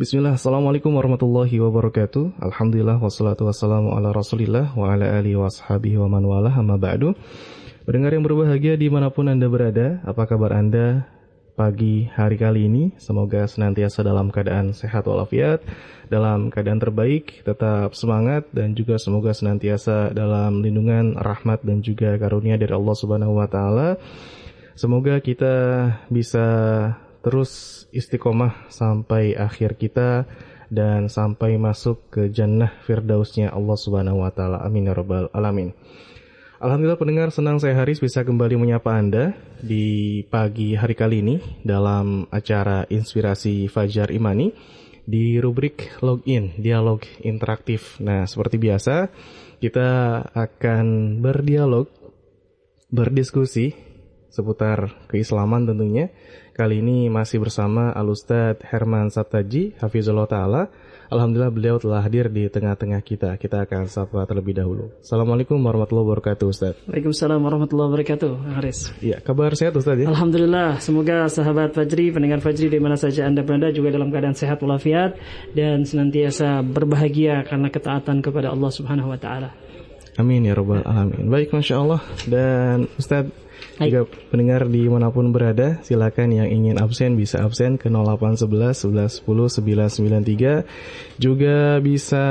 Bismillah, Assalamualaikum warahmatullahi wabarakatuh. Alhamdulillah, wassalatu wassalamu ala rasulillah Wa ala alihi wa wa man wala amma ba'du. Pendengar yang berbahagia di mana pun Anda berada Apa kabar Anda pagi hari kali ini? Semoga senantiasa dalam keadaan sehat walafiat Dalam keadaan terbaik, tetap semangat Dan juga semoga senantiasa dalam lindungan rahmat dan juga karunia dari Allah subhanahu wa ta'ala. Semoga kita bisa terus istiqomah sampai akhir kita dan sampai masuk ke jannah firdausnya Allah Subhanahu wa taala. Amin ya rabbal alamin. Alhamdulillah pendengar senang saya Haris bisa kembali menyapa Anda di pagi hari kali ini dalam acara Inspirasi Fajar Imani di rubrik Login Dialog Interaktif. Nah, seperti biasa kita akan berdialog, berdiskusi seputar keislaman tentunya. Kali ini masih bersama Alustad Herman Sabtaji, Hafizullah Ta'ala. Alhamdulillah beliau telah hadir di tengah-tengah kita. Kita akan sapa terlebih dahulu. Assalamualaikum warahmatullahi wabarakatuh Ustaz. Waalaikumsalam warahmatullahi wabarakatuh, Haris. Iya, kabar sehat Ustaz ya? Alhamdulillah, semoga sahabat Fajri, pendengar Fajri di mana saja Anda berada juga dalam keadaan sehat walafiat dan senantiasa berbahagia karena ketaatan kepada Allah Subhanahu wa taala. Amin ya rabbal alamin. Baik, Masya Allah. Dan Ustadz jika pendengar di mana pun berada, silakan yang ingin absen bisa absen ke 0811 11 10 993. Juga bisa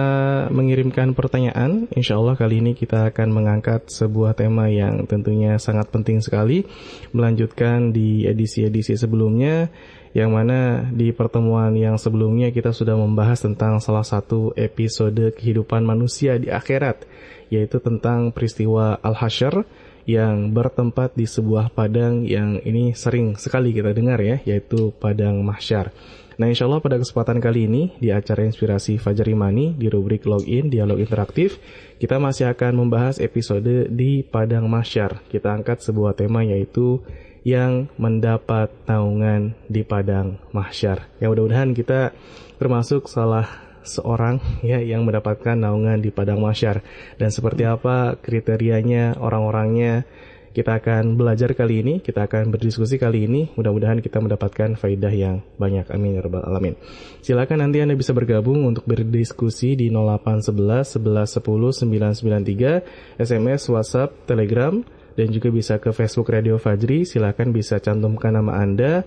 mengirimkan pertanyaan. Insya Allah kali ini kita akan mengangkat sebuah tema yang tentunya sangat penting sekali. Melanjutkan di edisi-edisi sebelumnya yang mana di pertemuan yang sebelumnya kita sudah membahas tentang salah satu episode kehidupan manusia di akhirat yaitu tentang peristiwa Al-Hasyr yang bertempat di sebuah padang yang ini sering sekali kita dengar ya, yaitu padang mahsyar. Nah insya Allah pada kesempatan kali ini di acara Inspirasi Fajar Imani di rubrik Login Dialog Interaktif kita masih akan membahas episode di Padang Mahsyar. Kita angkat sebuah tema yaitu yang mendapat naungan di Padang Mahsyar. Ya mudah-mudahan kita termasuk salah seorang ya yang mendapatkan naungan di padang masyar dan seperti apa kriterianya orang-orangnya kita akan belajar kali ini, kita akan berdiskusi kali ini. Mudah-mudahan kita mendapatkan faidah yang banyak. Amin ya rabbal alamin. Silakan nanti Anda bisa bergabung untuk berdiskusi di 0811 11 10 993, SMS, WhatsApp, Telegram dan juga bisa ke Facebook Radio Fajri. Silakan bisa cantumkan nama Anda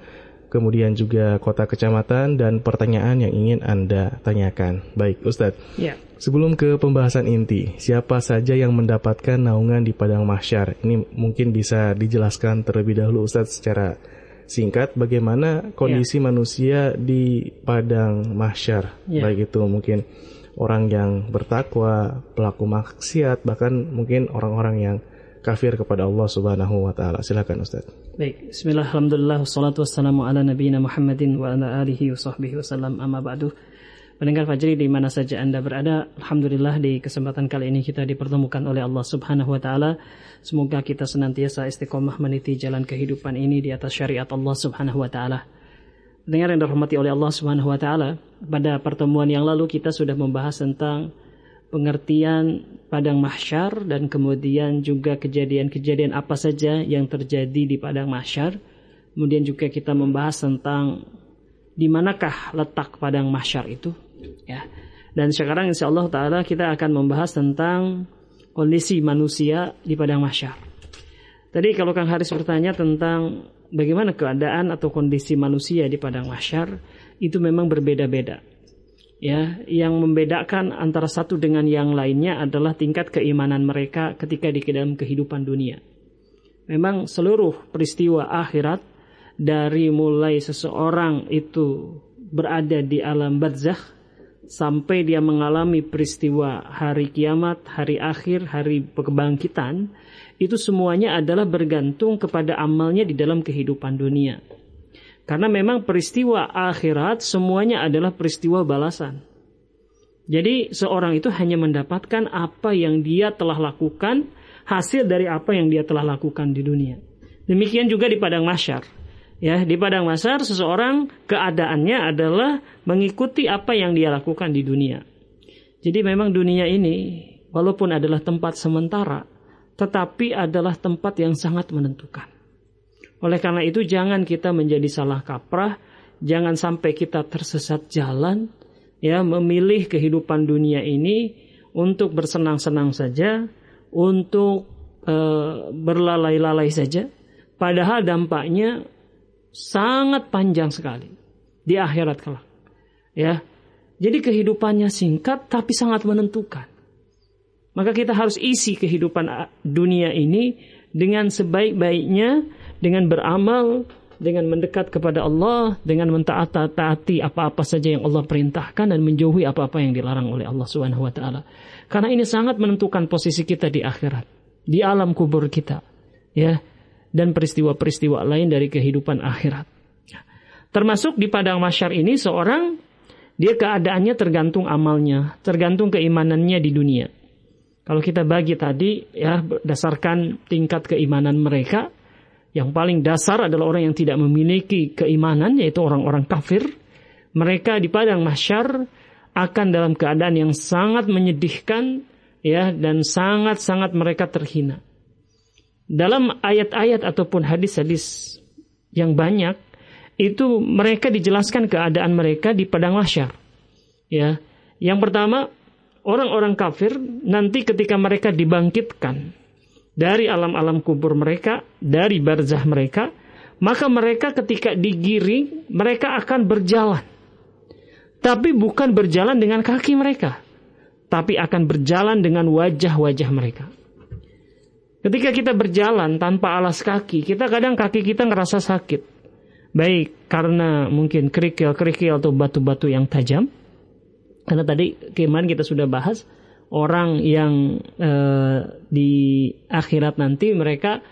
kemudian juga kota kecamatan dan pertanyaan yang ingin Anda tanyakan. Baik, Ustadz. Ya. Sebelum ke pembahasan inti, siapa saja yang mendapatkan naungan di Padang Mahsyar? Ini mungkin bisa dijelaskan terlebih dahulu Ustadz secara singkat bagaimana kondisi ya. manusia di Padang Mahsyar. Ya. Baik itu mungkin orang yang bertakwa, pelaku maksiat, bahkan mungkin orang-orang yang kafir kepada Allah Subhanahu wa taala. Silakan Ustaz. Baik, bismillah alhamdulillah wassalatu wassalamu ala nabiyina Muhammadin wa ala alihi wa sahbihi wasallam amma ba'du. Pendengar Fajri di mana saja Anda berada, alhamdulillah di kesempatan kali ini kita dipertemukan oleh Allah Subhanahu wa taala. Semoga kita senantiasa istiqomah meniti jalan kehidupan ini di atas syariat Allah Subhanahu wa taala. Pendengar yang dirahmati oleh Allah Subhanahu wa taala, pada pertemuan yang lalu kita sudah membahas tentang pengertian padang mahsyar dan kemudian juga kejadian-kejadian apa saja yang terjadi di padang mahsyar. Kemudian juga kita membahas tentang di manakah letak padang mahsyar itu, ya. Dan sekarang insya Allah Taala kita akan membahas tentang kondisi manusia di padang mahsyar. Tadi kalau Kang Haris bertanya tentang bagaimana keadaan atau kondisi manusia di padang mahsyar, itu memang berbeda-beda ya yang membedakan antara satu dengan yang lainnya adalah tingkat keimanan mereka ketika di dalam kehidupan dunia. Memang seluruh peristiwa akhirat dari mulai seseorang itu berada di alam barzakh sampai dia mengalami peristiwa hari kiamat, hari akhir, hari kebangkitan, itu semuanya adalah bergantung kepada amalnya di dalam kehidupan dunia. Karena memang peristiwa akhirat semuanya adalah peristiwa balasan. Jadi seorang itu hanya mendapatkan apa yang dia telah lakukan, hasil dari apa yang dia telah lakukan di dunia. Demikian juga di padang masyar. Ya, di padang masyar seseorang keadaannya adalah mengikuti apa yang dia lakukan di dunia. Jadi memang dunia ini walaupun adalah tempat sementara, tetapi adalah tempat yang sangat menentukan. Oleh karena itu jangan kita menjadi salah kaprah, jangan sampai kita tersesat jalan ya memilih kehidupan dunia ini untuk bersenang-senang saja, untuk uh, berlalai-lalai saja, padahal dampaknya sangat panjang sekali di akhirat kelak. Ya. Jadi kehidupannya singkat tapi sangat menentukan. Maka kita harus isi kehidupan dunia ini dengan sebaik-baiknya, dengan beramal, dengan mendekat kepada Allah, dengan mentaati apa-apa saja yang Allah perintahkan dan menjauhi apa-apa yang dilarang oleh Allah Subhanahu wa taala. Karena ini sangat menentukan posisi kita di akhirat, di alam kubur kita. Ya, dan peristiwa-peristiwa lain dari kehidupan akhirat. Termasuk di padang masyar ini seorang dia keadaannya tergantung amalnya, tergantung keimanannya di dunia. Kalau kita bagi tadi ya berdasarkan tingkat keimanan mereka, yang paling dasar adalah orang yang tidak memiliki keimanan yaitu orang-orang kafir. Mereka di padang masyar akan dalam keadaan yang sangat menyedihkan ya dan sangat-sangat mereka terhina. Dalam ayat-ayat ataupun hadis-hadis yang banyak itu mereka dijelaskan keadaan mereka di padang mahsyar. Ya. Yang pertama, orang-orang kafir nanti ketika mereka dibangkitkan dari alam-alam kubur mereka, dari barzah mereka, maka mereka ketika digiring, mereka akan berjalan. Tapi bukan berjalan dengan kaki mereka, tapi akan berjalan dengan wajah-wajah mereka. Ketika kita berjalan tanpa alas kaki, kita kadang kaki kita ngerasa sakit. Baik karena mungkin kerikil-kerikil atau batu-batu yang tajam. Karena tadi kemarin kita sudah bahas orang yang eh, di akhirat nanti mereka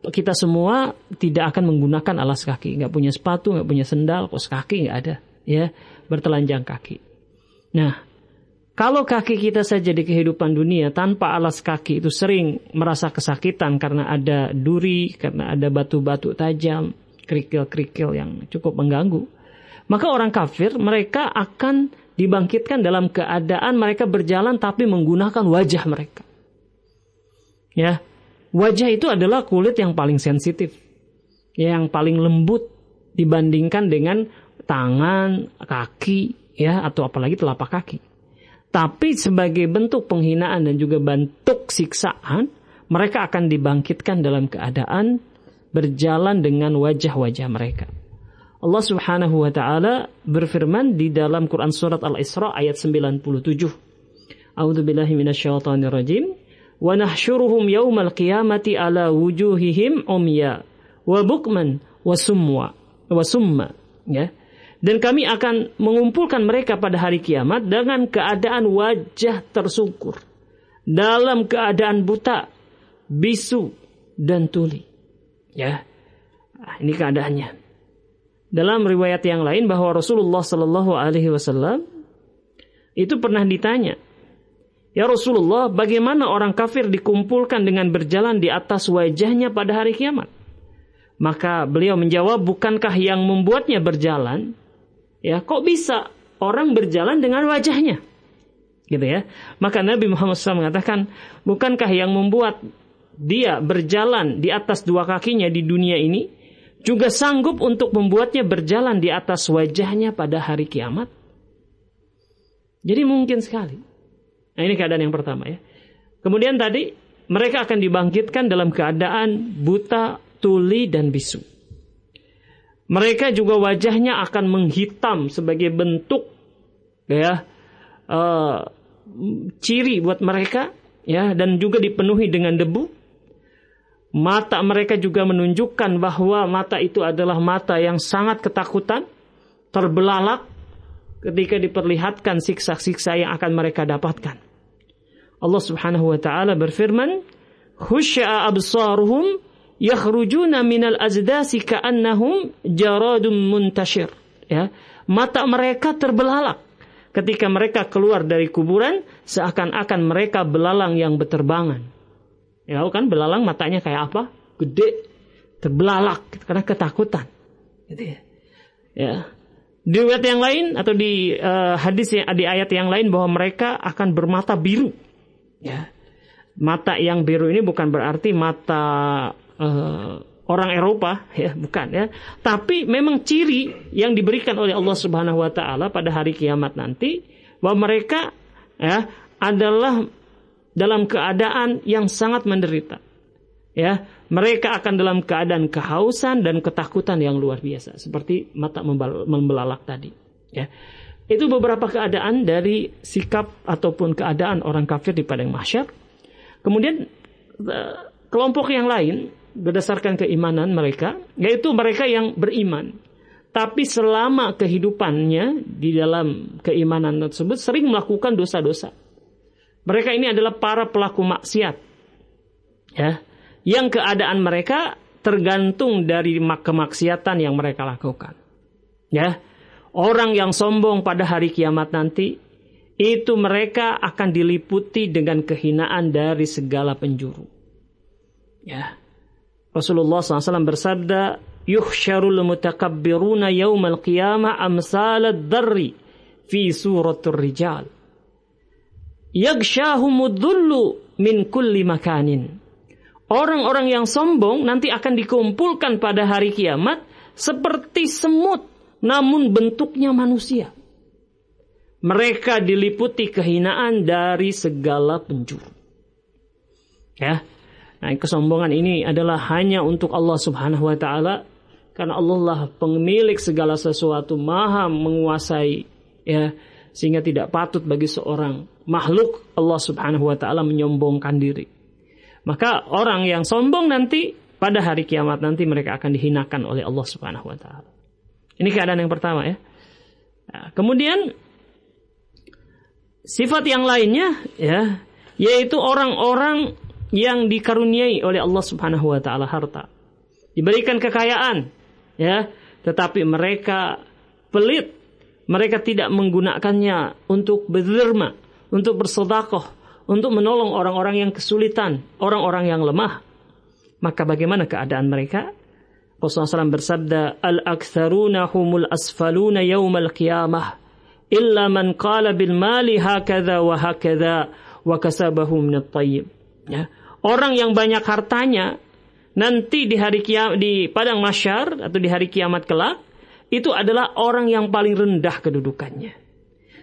kita semua tidak akan menggunakan alas kaki, nggak punya sepatu, nggak punya sendal, kos kaki nggak ada, ya bertelanjang kaki. Nah, kalau kaki kita saja di kehidupan dunia tanpa alas kaki itu sering merasa kesakitan karena ada duri, karena ada batu-batu tajam, kerikil-kerikil yang cukup mengganggu. Maka orang kafir mereka akan dibangkitkan dalam keadaan mereka berjalan tapi menggunakan wajah mereka. Ya, wajah itu adalah kulit yang paling sensitif, yang paling lembut dibandingkan dengan tangan, kaki, ya atau apalagi telapak kaki. Tapi sebagai bentuk penghinaan dan juga bentuk siksaan, mereka akan dibangkitkan dalam keadaan berjalan dengan wajah-wajah mereka. Allah Subhanahu wa taala berfirman di dalam Quran surat Al-Isra ayat 97. A'udzu billahi minasyaitonir rajim. Wa nahsyuruhum yaumal qiyamati ala wujuhihim umya wa bukman wa summa wa summa ya. Dan kami akan mengumpulkan mereka pada hari kiamat dengan keadaan wajah tersungkur. Dalam keadaan buta, bisu, dan tuli. Ya, nah, ini keadaannya. Dalam riwayat yang lain bahwa Rasulullah Shallallahu Alaihi Wasallam itu pernah ditanya, Ya Rasulullah, bagaimana orang kafir dikumpulkan dengan berjalan di atas wajahnya pada hari kiamat? Maka beliau menjawab, bukankah yang membuatnya berjalan Ya, kok bisa orang berjalan dengan wajahnya? Gitu ya. Maka Nabi Muhammad SAW mengatakan, bukankah yang membuat dia berjalan di atas dua kakinya di dunia ini juga sanggup untuk membuatnya berjalan di atas wajahnya pada hari kiamat? Jadi mungkin sekali. Nah, ini keadaan yang pertama ya. Kemudian tadi mereka akan dibangkitkan dalam keadaan buta, tuli dan bisu. Mereka juga wajahnya akan menghitam sebagai bentuk ya uh, ciri buat mereka ya dan juga dipenuhi dengan debu. Mata mereka juga menunjukkan bahwa mata itu adalah mata yang sangat ketakutan, terbelalak ketika diperlihatkan siksa-siksa yang akan mereka dapatkan. Allah Subhanahu wa taala berfirman, "Khusya'a absaruhum yakhrujuna minal azdasi ka'annahum jaradum muntashir ya mata mereka terbelalak ketika mereka keluar dari kuburan seakan-akan mereka belalang yang berterbangan ya kan belalang matanya kayak apa? Gede terbelalak karena ketakutan. Gitu ya. Ya. Di ayat yang lain atau di uh, hadis yang di ayat yang lain bahwa mereka akan bermata biru. Ya. Mata yang biru ini bukan berarti mata uh, orang Eropa ya bukan ya. Tapi memang ciri yang diberikan oleh Allah Subhanahu wa taala pada hari kiamat nanti bahwa mereka ya adalah dalam keadaan yang sangat menderita. Ya mereka akan dalam keadaan kehausan dan ketakutan yang luar biasa seperti mata membelalak tadi. Ya itu beberapa keadaan dari sikap ataupun keadaan orang kafir di padang mahsyar. Kemudian eh, kelompok yang lain berdasarkan keimanan mereka yaitu mereka yang beriman. Tapi selama kehidupannya di dalam keimanan tersebut sering melakukan dosa-dosa mereka ini adalah para pelaku maksiat ya yang keadaan mereka tergantung dari kemaksiatan yang mereka lakukan. Ya. Orang yang sombong pada hari kiamat nanti itu mereka akan diliputi dengan kehinaan dari segala penjuru. Ya. Rasulullah SAW bersabda, "Yuhsyarul mutakabbiruna yaumal qiyamah amsalad darri fi suratul rijal." Yagshahumud dhullu min kulli makanin orang-orang yang sombong nanti akan dikumpulkan pada hari kiamat seperti semut namun bentuknya manusia. Mereka diliputi kehinaan dari segala penjuru. Ya. Nah, kesombongan ini adalah hanya untuk Allah Subhanahu wa taala karena Allah lah pemilik segala sesuatu, maha menguasai ya sehingga tidak patut bagi seorang makhluk Allah Subhanahu wa taala menyombongkan diri. Maka orang yang sombong nanti pada hari kiamat nanti mereka akan dihinakan oleh Allah Subhanahu wa taala. Ini keadaan yang pertama ya. Nah, kemudian sifat yang lainnya ya yaitu orang-orang yang dikaruniai oleh Allah Subhanahu wa taala harta. Diberikan kekayaan ya, tetapi mereka pelit. Mereka tidak menggunakannya untuk berderma, untuk bersedekah, untuk menolong orang-orang yang kesulitan, orang-orang yang lemah. Maka bagaimana keadaan mereka? Rasulullah SAW bersabda, Al-aktharuna humul asfaluna yawmal qiyamah, illa man qala bil mali hakadha wa hakadha wa kasabahu minat tayyib. Ya. Orang yang banyak hartanya, nanti di hari kiamat, di padang masyar atau di hari kiamat kelak, itu adalah orang yang paling rendah kedudukannya.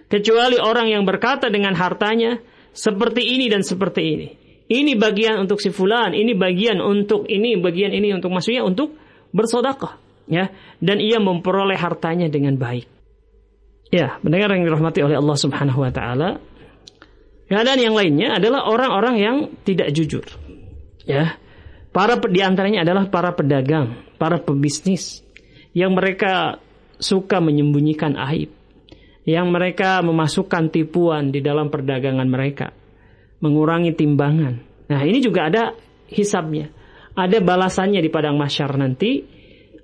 Kecuali orang yang berkata dengan hartanya, seperti ini dan seperti ini. Ini bagian untuk si fulan, ini bagian untuk ini, bagian ini untuk maksudnya untuk bersodakah, ya. Dan ia memperoleh hartanya dengan baik. Ya, mendengar yang dirahmati oleh Allah Subhanahu wa taala. Keadaan yang lainnya adalah orang-orang yang tidak jujur. Ya. Para di antaranya adalah para pedagang, para pebisnis yang mereka suka menyembunyikan aib yang mereka memasukkan tipuan di dalam perdagangan mereka, mengurangi timbangan. Nah, ini juga ada hisabnya. Ada balasannya di padang masyar nanti.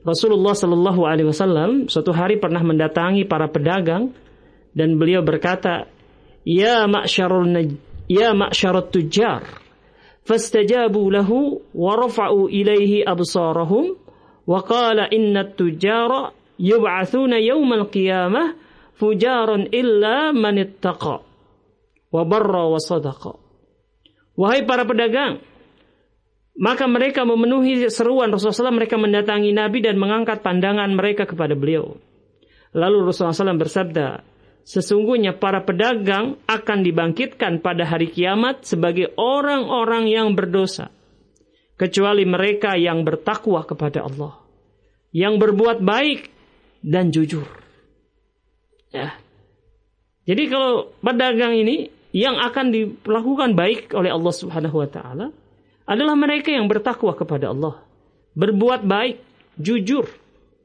Rasulullah Shallallahu alaihi wasallam suatu hari pernah mendatangi para pedagang dan beliau berkata, "Ya ma'syarul ya ma'syarut tujar." Fastajabu lahu wa rafa'u ilaihi absarahum wa qala inna tujara yub'athuna yawmal qiyamah fujarun illa manittaqa wa barra wa sadaqa. Wahai para pedagang, maka mereka memenuhi seruan Rasulullah SAW, mereka mendatangi Nabi dan mengangkat pandangan mereka kepada beliau. Lalu Rasulullah SAW bersabda, Sesungguhnya para pedagang akan dibangkitkan pada hari kiamat sebagai orang-orang yang berdosa. Kecuali mereka yang bertakwa kepada Allah. Yang berbuat baik dan jujur. Ya. Jadi kalau pedagang ini yang akan dilakukan baik oleh Allah Subhanahu wa taala adalah mereka yang bertakwa kepada Allah, berbuat baik, jujur,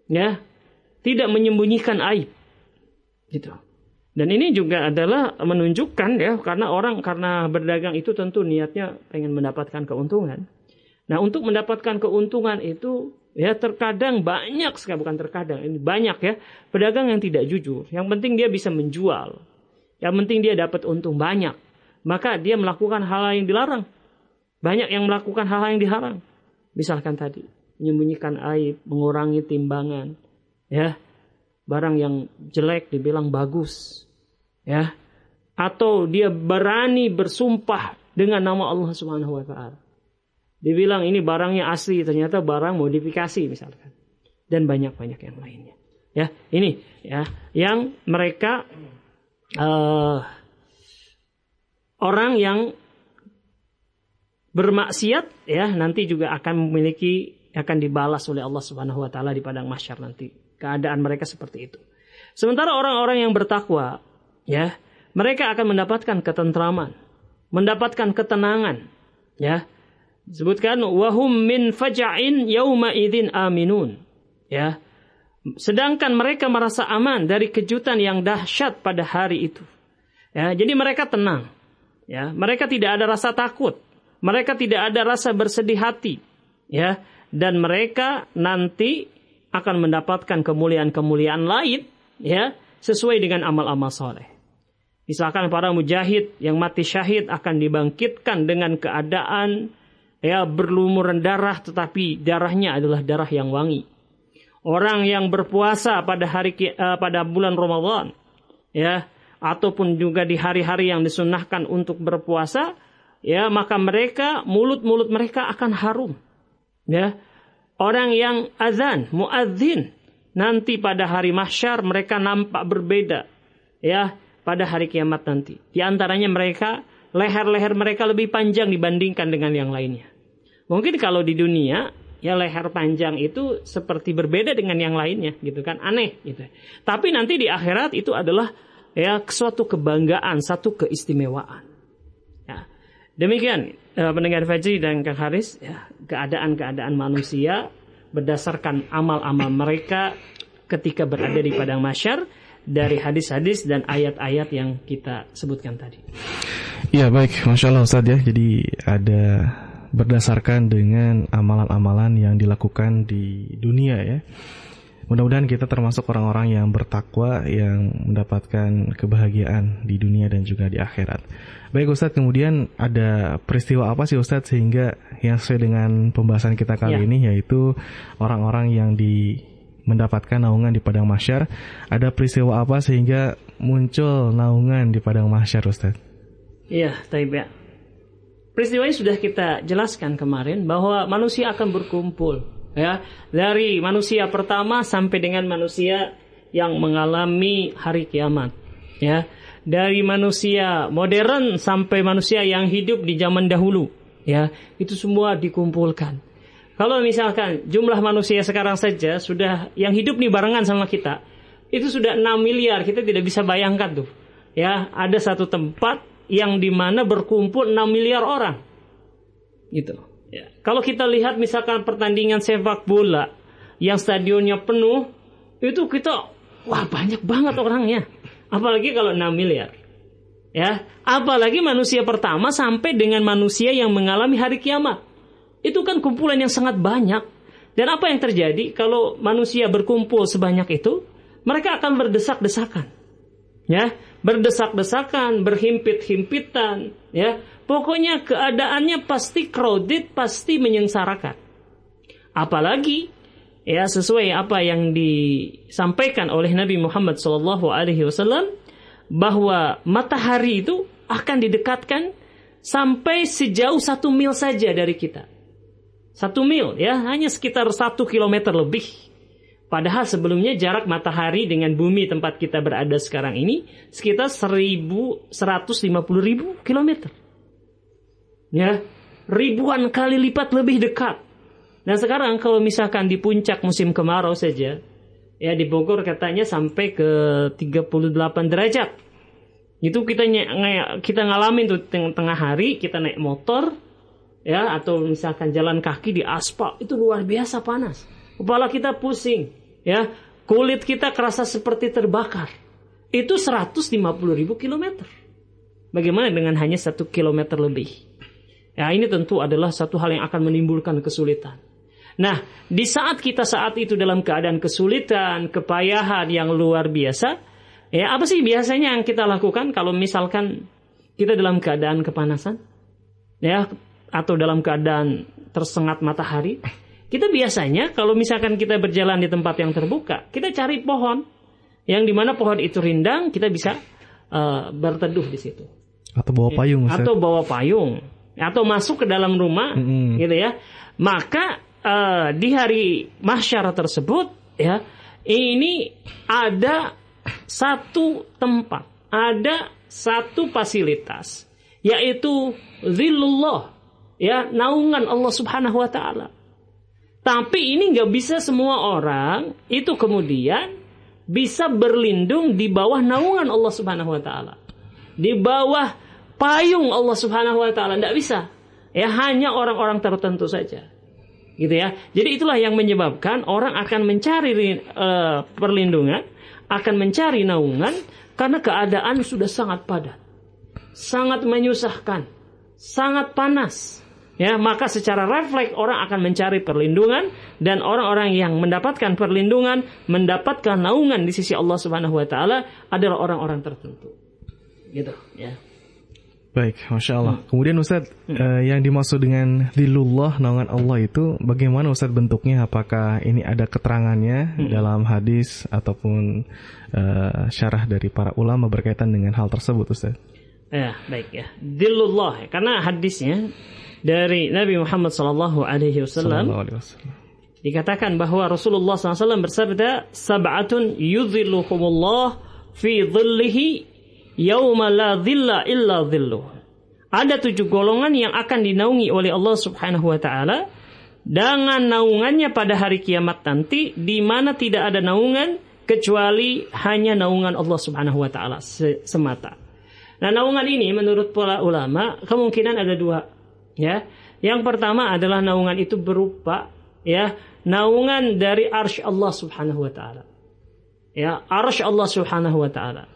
ya, tidak menyembunyikan aib. Gitu. Dan ini juga adalah menunjukkan ya karena orang karena berdagang itu tentu niatnya pengen mendapatkan keuntungan. Nah, untuk mendapatkan keuntungan itu Ya terkadang banyak sekali bukan terkadang ini banyak ya pedagang yang tidak jujur. Yang penting dia bisa menjual. Yang penting dia dapat untung banyak. Maka dia melakukan hal-hal yang dilarang. Banyak yang melakukan hal-hal yang dilarang. Misalkan tadi menyembunyikan aib, mengurangi timbangan, ya. Barang yang jelek dibilang bagus. Ya. Atau dia berani bersumpah dengan nama Allah Subhanahu wa taala. Dibilang ini barangnya asli, ternyata barang modifikasi misalkan. Dan banyak-banyak yang lainnya. Ya, ini ya yang mereka uh, orang yang bermaksiat ya nanti juga akan memiliki akan dibalas oleh Allah Subhanahu wa taala di padang mahsyar nanti. Keadaan mereka seperti itu. Sementara orang-orang yang bertakwa ya, mereka akan mendapatkan ketentraman, mendapatkan ketenangan, ya. Sebutkan wahum min faja'in yauma idzin aminun. Ya. Sedangkan mereka merasa aman dari kejutan yang dahsyat pada hari itu. Ya, jadi mereka tenang. Ya, mereka tidak ada rasa takut. Mereka tidak ada rasa bersedih hati. Ya, dan mereka nanti akan mendapatkan kemuliaan-kemuliaan lain ya sesuai dengan amal-amal soleh. Misalkan para mujahid yang mati syahid akan dibangkitkan dengan keadaan ya berlumuran darah tetapi darahnya adalah darah yang wangi. Orang yang berpuasa pada hari uh, pada bulan Ramadan ya ataupun juga di hari-hari yang disunahkan untuk berpuasa ya maka mereka mulut-mulut mereka akan harum. Ya. Orang yang azan, muadzin nanti pada hari mahsyar mereka nampak berbeda. Ya, pada hari kiamat nanti. Di antaranya mereka, leher-leher mereka lebih panjang dibandingkan dengan yang lainnya. Mungkin kalau di dunia, ya leher panjang itu seperti berbeda dengan yang lainnya, gitu kan, aneh gitu. Tapi nanti di akhirat itu adalah ya suatu kebanggaan, satu keistimewaan. Ya. Demikian eh, pendengar Fajri dan Kang Haris, ya, keadaan-keadaan manusia berdasarkan amal-amal mereka ketika berada di padang masyar dari hadis-hadis dan ayat-ayat yang kita sebutkan tadi. Ya baik, masya Allah Ustaz ya. Jadi ada berdasarkan dengan amalan-amalan yang dilakukan di dunia ya. Mudah-mudahan kita termasuk orang-orang yang bertakwa yang mendapatkan kebahagiaan di dunia dan juga di akhirat. Baik Ustadz, kemudian ada peristiwa apa sih Ustadz sehingga yang sesuai dengan pembahasan kita kali ya. ini yaitu orang-orang yang di mendapatkan naungan di padang mahsyar. Ada peristiwa apa sehingga muncul naungan di padang mahsyar, Ustaz? Iya, taib ya. Peristiwa ini sudah kita jelaskan kemarin bahwa manusia akan berkumpul ya dari manusia pertama sampai dengan manusia yang mengalami hari kiamat ya dari manusia modern sampai manusia yang hidup di zaman dahulu ya itu semua dikumpulkan kalau misalkan jumlah manusia sekarang saja sudah yang hidup nih barengan sama kita, itu sudah 6 miliar, kita tidak bisa bayangkan tuh. Ya, ada satu tempat yang di mana berkumpul 6 miliar orang. Gitu. Ya. Kalau kita lihat misalkan pertandingan sepak bola yang stadionnya penuh, itu kita wah banyak banget orangnya. Apalagi kalau 6 miliar. Ya, apalagi manusia pertama sampai dengan manusia yang mengalami hari kiamat. Itu kan kumpulan yang sangat banyak. Dan apa yang terjadi kalau manusia berkumpul sebanyak itu? Mereka akan berdesak-desakan. Ya, berdesak-desakan, berhimpit-himpitan, ya. Pokoknya keadaannya pasti crowded, pasti menyengsarakan. Apalagi ya sesuai apa yang disampaikan oleh Nabi Muhammad SAW bahwa matahari itu akan didekatkan sampai sejauh satu mil saja dari kita. Satu mil ya, hanya sekitar satu kilometer lebih. Padahal sebelumnya jarak matahari dengan bumi tempat kita berada sekarang ini sekitar 1150 ribu kilometer. Ya, ribuan kali lipat lebih dekat. Dan sekarang kalau misalkan di puncak musim kemarau saja, ya di Bogor katanya sampai ke 38 derajat. Itu kita kita ngalamin tuh tengah hari, kita naik motor, ya atau misalkan jalan kaki di aspal itu luar biasa panas. Kepala kita pusing, ya kulit kita kerasa seperti terbakar. Itu 150 ribu kilometer. Bagaimana dengan hanya satu kilometer lebih? Ya ini tentu adalah satu hal yang akan menimbulkan kesulitan. Nah, di saat kita saat itu dalam keadaan kesulitan, kepayahan yang luar biasa, ya apa sih biasanya yang kita lakukan kalau misalkan kita dalam keadaan kepanasan? Ya, atau dalam keadaan tersengat matahari, kita biasanya kalau misalkan kita berjalan di tempat yang terbuka, kita cari pohon yang di mana pohon itu rindang, kita bisa uh, berteduh di situ. Atau bawa payung. Atau bawa payung. atau masuk ke dalam rumah mm-hmm. gitu ya maka uh, di hari mahsyar tersebut ya ini ada satu tempat ada satu fasilitas yaitu zillullah ya naungan Allah Subhanahu wa taala tapi ini nggak bisa semua orang itu kemudian bisa berlindung di bawah naungan Allah Subhanahu wa taala. Di bawah payung Allah Subhanahu wa taala tidak bisa. Ya hanya orang-orang tertentu saja. Gitu ya. Jadi itulah yang menyebabkan orang akan mencari uh, perlindungan, akan mencari naungan karena keadaan sudah sangat padat. Sangat menyusahkan, sangat panas ya maka secara refleks orang akan mencari perlindungan dan orang-orang yang mendapatkan perlindungan mendapatkan naungan di sisi Allah Subhanahu wa taala adalah orang-orang tertentu gitu ya Baik, masya Allah. Hmm. Kemudian Ustadz, hmm. uh, yang dimaksud dengan dilullah naungan Allah itu bagaimana Ustadz bentuknya? Apakah ini ada keterangannya hmm. dalam hadis ataupun uh, syarah dari para ulama berkaitan dengan hal tersebut, Ustadz? Ya, baik ya. Dilullah, karena hadisnya dari Nabi Muhammad sallallahu alaihi wasallam. Dikatakan bahwa Rasulullah SAW bersabda sab'atun yudhilluhumullah fi dhillihi yauma la dhilla illa dhilluh. Ada tujuh golongan yang akan dinaungi oleh Allah Subhanahu wa taala dengan naungannya pada hari kiamat nanti di mana tidak ada naungan kecuali hanya naungan Allah Subhanahu wa taala semata. Nah, naungan ini menurut para ulama kemungkinan ada dua Ya, yang pertama adalah naungan itu berupa ya naungan dari arsy Allah Subhanahu wa taala. Ya, arsy Allah Subhanahu wa taala.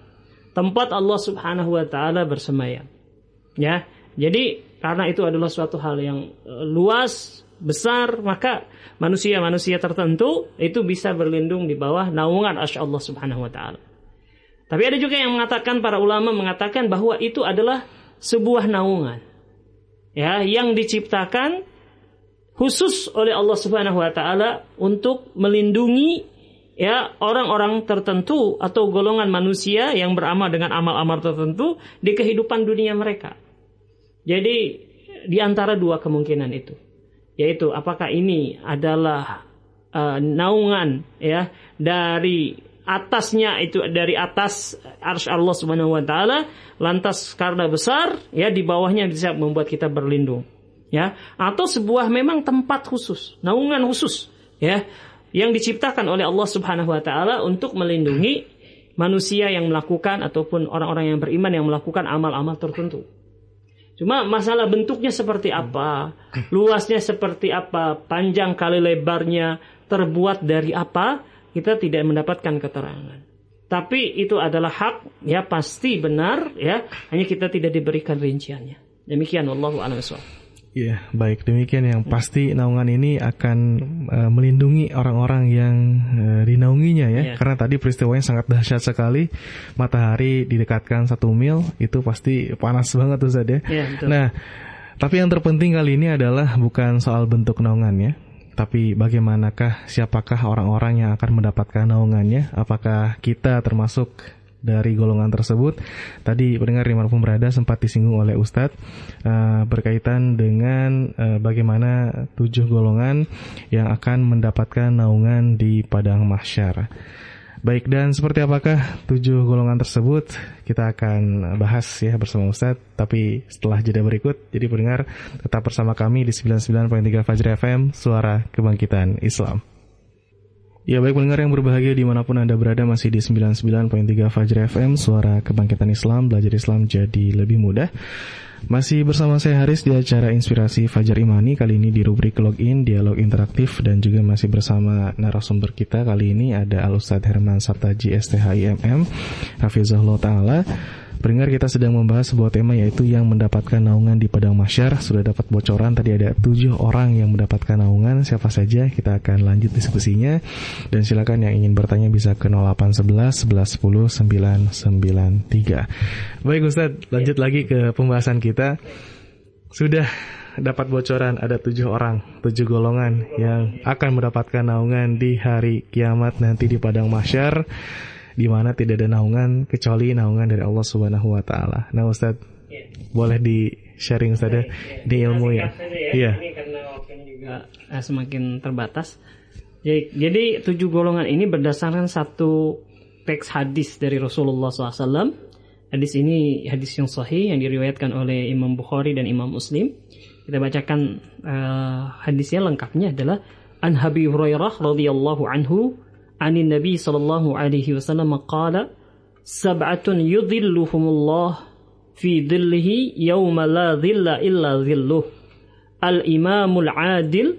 Tempat Allah Subhanahu wa taala bersemayam. Ya. Jadi karena itu adalah suatu hal yang eh, luas, besar, maka manusia-manusia tertentu itu bisa berlindung di bawah naungan arsy Allah Subhanahu wa taala. Tapi ada juga yang mengatakan para ulama mengatakan bahwa itu adalah sebuah naungan ya yang diciptakan khusus oleh Allah Subhanahu wa taala untuk melindungi ya orang-orang tertentu atau golongan manusia yang beramal dengan amal-amal tertentu di kehidupan dunia mereka. Jadi di antara dua kemungkinan itu yaitu apakah ini adalah uh, naungan ya dari atasnya itu dari atas arsy Allah Subhanahu wa taala lantas karena besar ya di bawahnya bisa membuat kita berlindung ya atau sebuah memang tempat khusus naungan khusus ya yang diciptakan oleh Allah Subhanahu wa taala untuk melindungi manusia yang melakukan ataupun orang-orang yang beriman yang melakukan amal-amal tertentu. Cuma masalah bentuknya seperti apa, luasnya seperti apa, panjang kali lebarnya, terbuat dari apa, kita tidak mendapatkan keterangan. Tapi itu adalah hak, ya pasti benar, ya hanya kita tidak diberikan rinciannya. Demikian Allah a'lam Ya, baik demikian yang pasti naungan ini akan uh, melindungi orang-orang yang uh, dinaunginya ya. ya. Karena tadi peristiwanya sangat dahsyat sekali. Matahari didekatkan satu mil itu pasti panas banget tuh ya. ya Nah, tapi yang terpenting kali ini adalah bukan soal bentuk naungannya, tapi bagaimanakah siapakah orang-orang yang akan mendapatkan naungannya? Apakah kita termasuk dari golongan tersebut? Tadi pendengar di mana pun berada sempat disinggung oleh Ustadz uh, berkaitan dengan uh, bagaimana tujuh golongan yang akan mendapatkan naungan di padang mahsyar. Baik dan seperti apakah tujuh golongan tersebut kita akan bahas ya bersama Ustadz tapi setelah jeda berikut jadi pendengar tetap bersama kami di 99.3 Fajr FM Suara Kebangkitan Islam. Ya baik pendengar yang berbahagia di mana pun Anda berada masih di 99.3 Fajr FM Suara Kebangkitan Islam Belajar Islam jadi lebih mudah. Masih bersama saya Haris di acara Inspirasi Fajar Imani Kali ini di rubrik Login, Dialog Interaktif Dan juga masih bersama narasumber kita Kali ini ada Al-Ustadz Herman Sabtaji STHIMM Hafizahullah Ta'ala Pendengar kita sedang membahas sebuah tema yaitu yang mendapatkan naungan di Padang Masyar. Sudah dapat bocoran tadi ada tujuh orang yang mendapatkan naungan. Siapa saja kita akan lanjut diskusinya. Dan silakan yang ingin bertanya bisa ke 0811 1110 993 Baik Ustadz lanjut lagi ke pembahasan kita. Sudah dapat bocoran ada tujuh orang, tujuh golongan yang akan mendapatkan naungan di hari kiamat nanti di Padang Masyar di mana tidak ada naungan kecuali naungan dari Allah Subhanahu wa taala. Nah, Ustaz, boleh di sharing saja di ilmu ya. Iya. Ini karena waktunya juga uh, semakin terbatas. Jadi, jadi tujuh golongan ini berdasarkan satu teks hadis dari Rasulullah SAW. Hadis ini hadis yang sahih yang diriwayatkan oleh Imam Bukhari dan Imam Muslim. Kita bacakan uh, hadisnya lengkapnya adalah An Habib Hurairah radhiyallahu anhu anin Nabi sallallahu alaihi wasallam qala sab'atun yudhilluhumullah fi dhillihi yawma la dhilla illa dhilluh al-imamul adil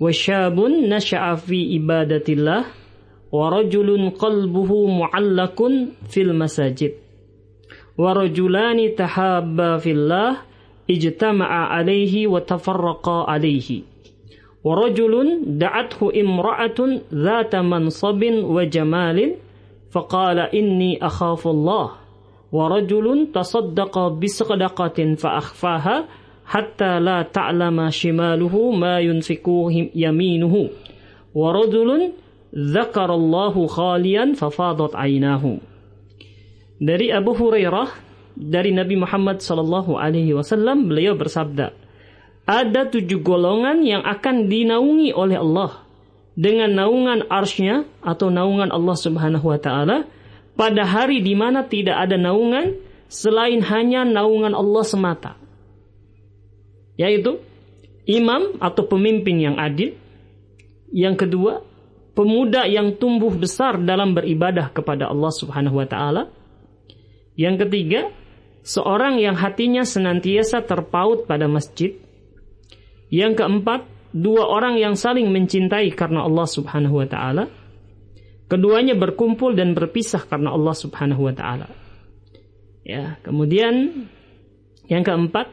wa syabun nasha'a fi ibadatillah wa rajulun qalbuhu mu'allakun fil masajid wa rajulani tahabba fillah ijtama'a alaihi wa tafarraqa alaihi wa rajulun da'athu imra'atun dhata mansabin wa jamalin faqala inni akhafu Allah wa rajulun tasaddaqa bisadaqatin fa akhfaha hatta la ta'lama shimaluhu ma yunfiku yaminuhu wa rajulun dzakarallahu khalian fafadat ainahu dari Abu Hurairah dari Nabi Muhammad sallallahu alaihi wasallam beliau bersabda ada tujuh golongan yang akan dinaungi oleh Allah dengan naungan arsnya atau naungan Allah subhanahu wa ta'ala pada hari di mana tidak ada naungan selain hanya naungan Allah semata yaitu imam atau pemimpin yang adil. Yang kedua, pemuda yang tumbuh besar dalam beribadah kepada Allah Subhanahu wa taala. Yang ketiga, seorang yang hatinya senantiasa terpaut pada masjid. Yang keempat, dua orang yang saling mencintai karena Allah Subhanahu wa taala. Keduanya berkumpul dan berpisah karena Allah Subhanahu wa taala. Ya, kemudian yang keempat,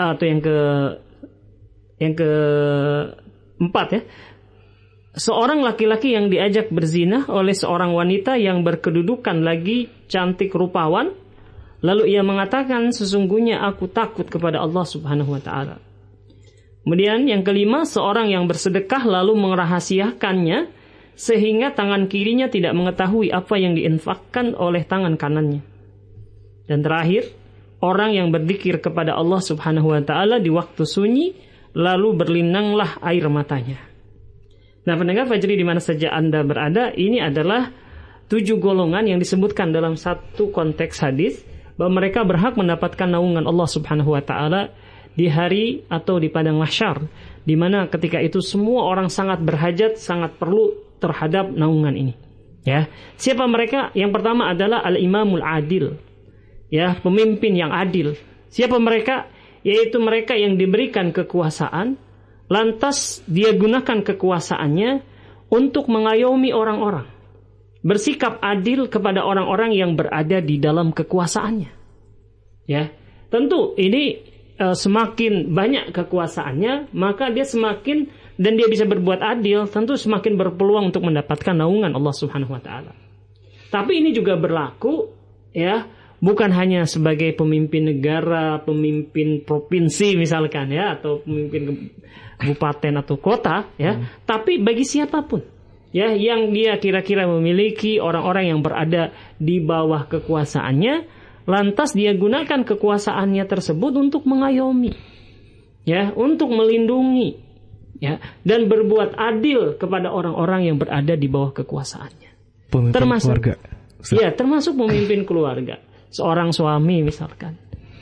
atau yang ke yang ke empat ya seorang laki-laki yang diajak berzina oleh seorang wanita yang berkedudukan lagi cantik rupawan lalu ia mengatakan sesungguhnya aku takut kepada Allah Subhanahu wa taala kemudian yang kelima seorang yang bersedekah lalu merahasiakannya sehingga tangan kirinya tidak mengetahui apa yang diinfakkan oleh tangan kanannya dan terakhir orang yang berzikir kepada Allah Subhanahu wa taala di waktu sunyi lalu berlinanglah air matanya. Nah, pendengar Fajri di mana saja Anda berada, ini adalah tujuh golongan yang disebutkan dalam satu konteks hadis bahwa mereka berhak mendapatkan naungan Allah Subhanahu wa taala di hari atau di padang mahsyar di mana ketika itu semua orang sangat berhajat, sangat perlu terhadap naungan ini. Ya. Siapa mereka? Yang pertama adalah al-imamul adil, ya pemimpin yang adil. Siapa mereka? Yaitu mereka yang diberikan kekuasaan, lantas dia gunakan kekuasaannya untuk mengayomi orang-orang. Bersikap adil kepada orang-orang yang berada di dalam kekuasaannya. Ya, tentu ini e, semakin banyak kekuasaannya, maka dia semakin dan dia bisa berbuat adil, tentu semakin berpeluang untuk mendapatkan naungan Allah Subhanahu wa taala. Tapi ini juga berlaku ya bukan hanya sebagai pemimpin negara, pemimpin provinsi misalkan ya atau pemimpin kabupaten atau kota ya, hmm. tapi bagi siapa pun ya yang dia kira-kira memiliki orang-orang yang berada di bawah kekuasaannya, lantas dia gunakan kekuasaannya tersebut untuk mengayomi ya, untuk melindungi ya dan berbuat adil kepada orang-orang yang berada di bawah kekuasaannya. Pemimpin termasuk keluarga. Ya, termasuk pemimpin keluarga. Seorang suami misalkan.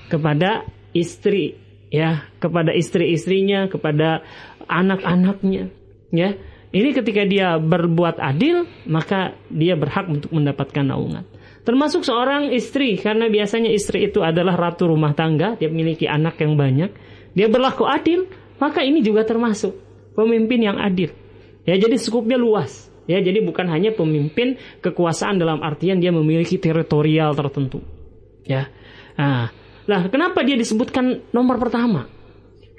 Kepada istri ya kepada istri-istrinya kepada anak-anaknya ya. Ini ketika dia berbuat adil maka dia berhak untuk mendapatkan naungan termasuk seorang istri karena biasanya istri itu adalah ratu rumah tangga dia memiliki anak yang banyak dia berlaku adil maka ini juga termasuk pemimpin yang adil ya jadi skupnya luas ya jadi bukan hanya pemimpin kekuasaan dalam artian dia memiliki teritorial tertentu Ya. Nah, lah kenapa dia disebutkan nomor pertama?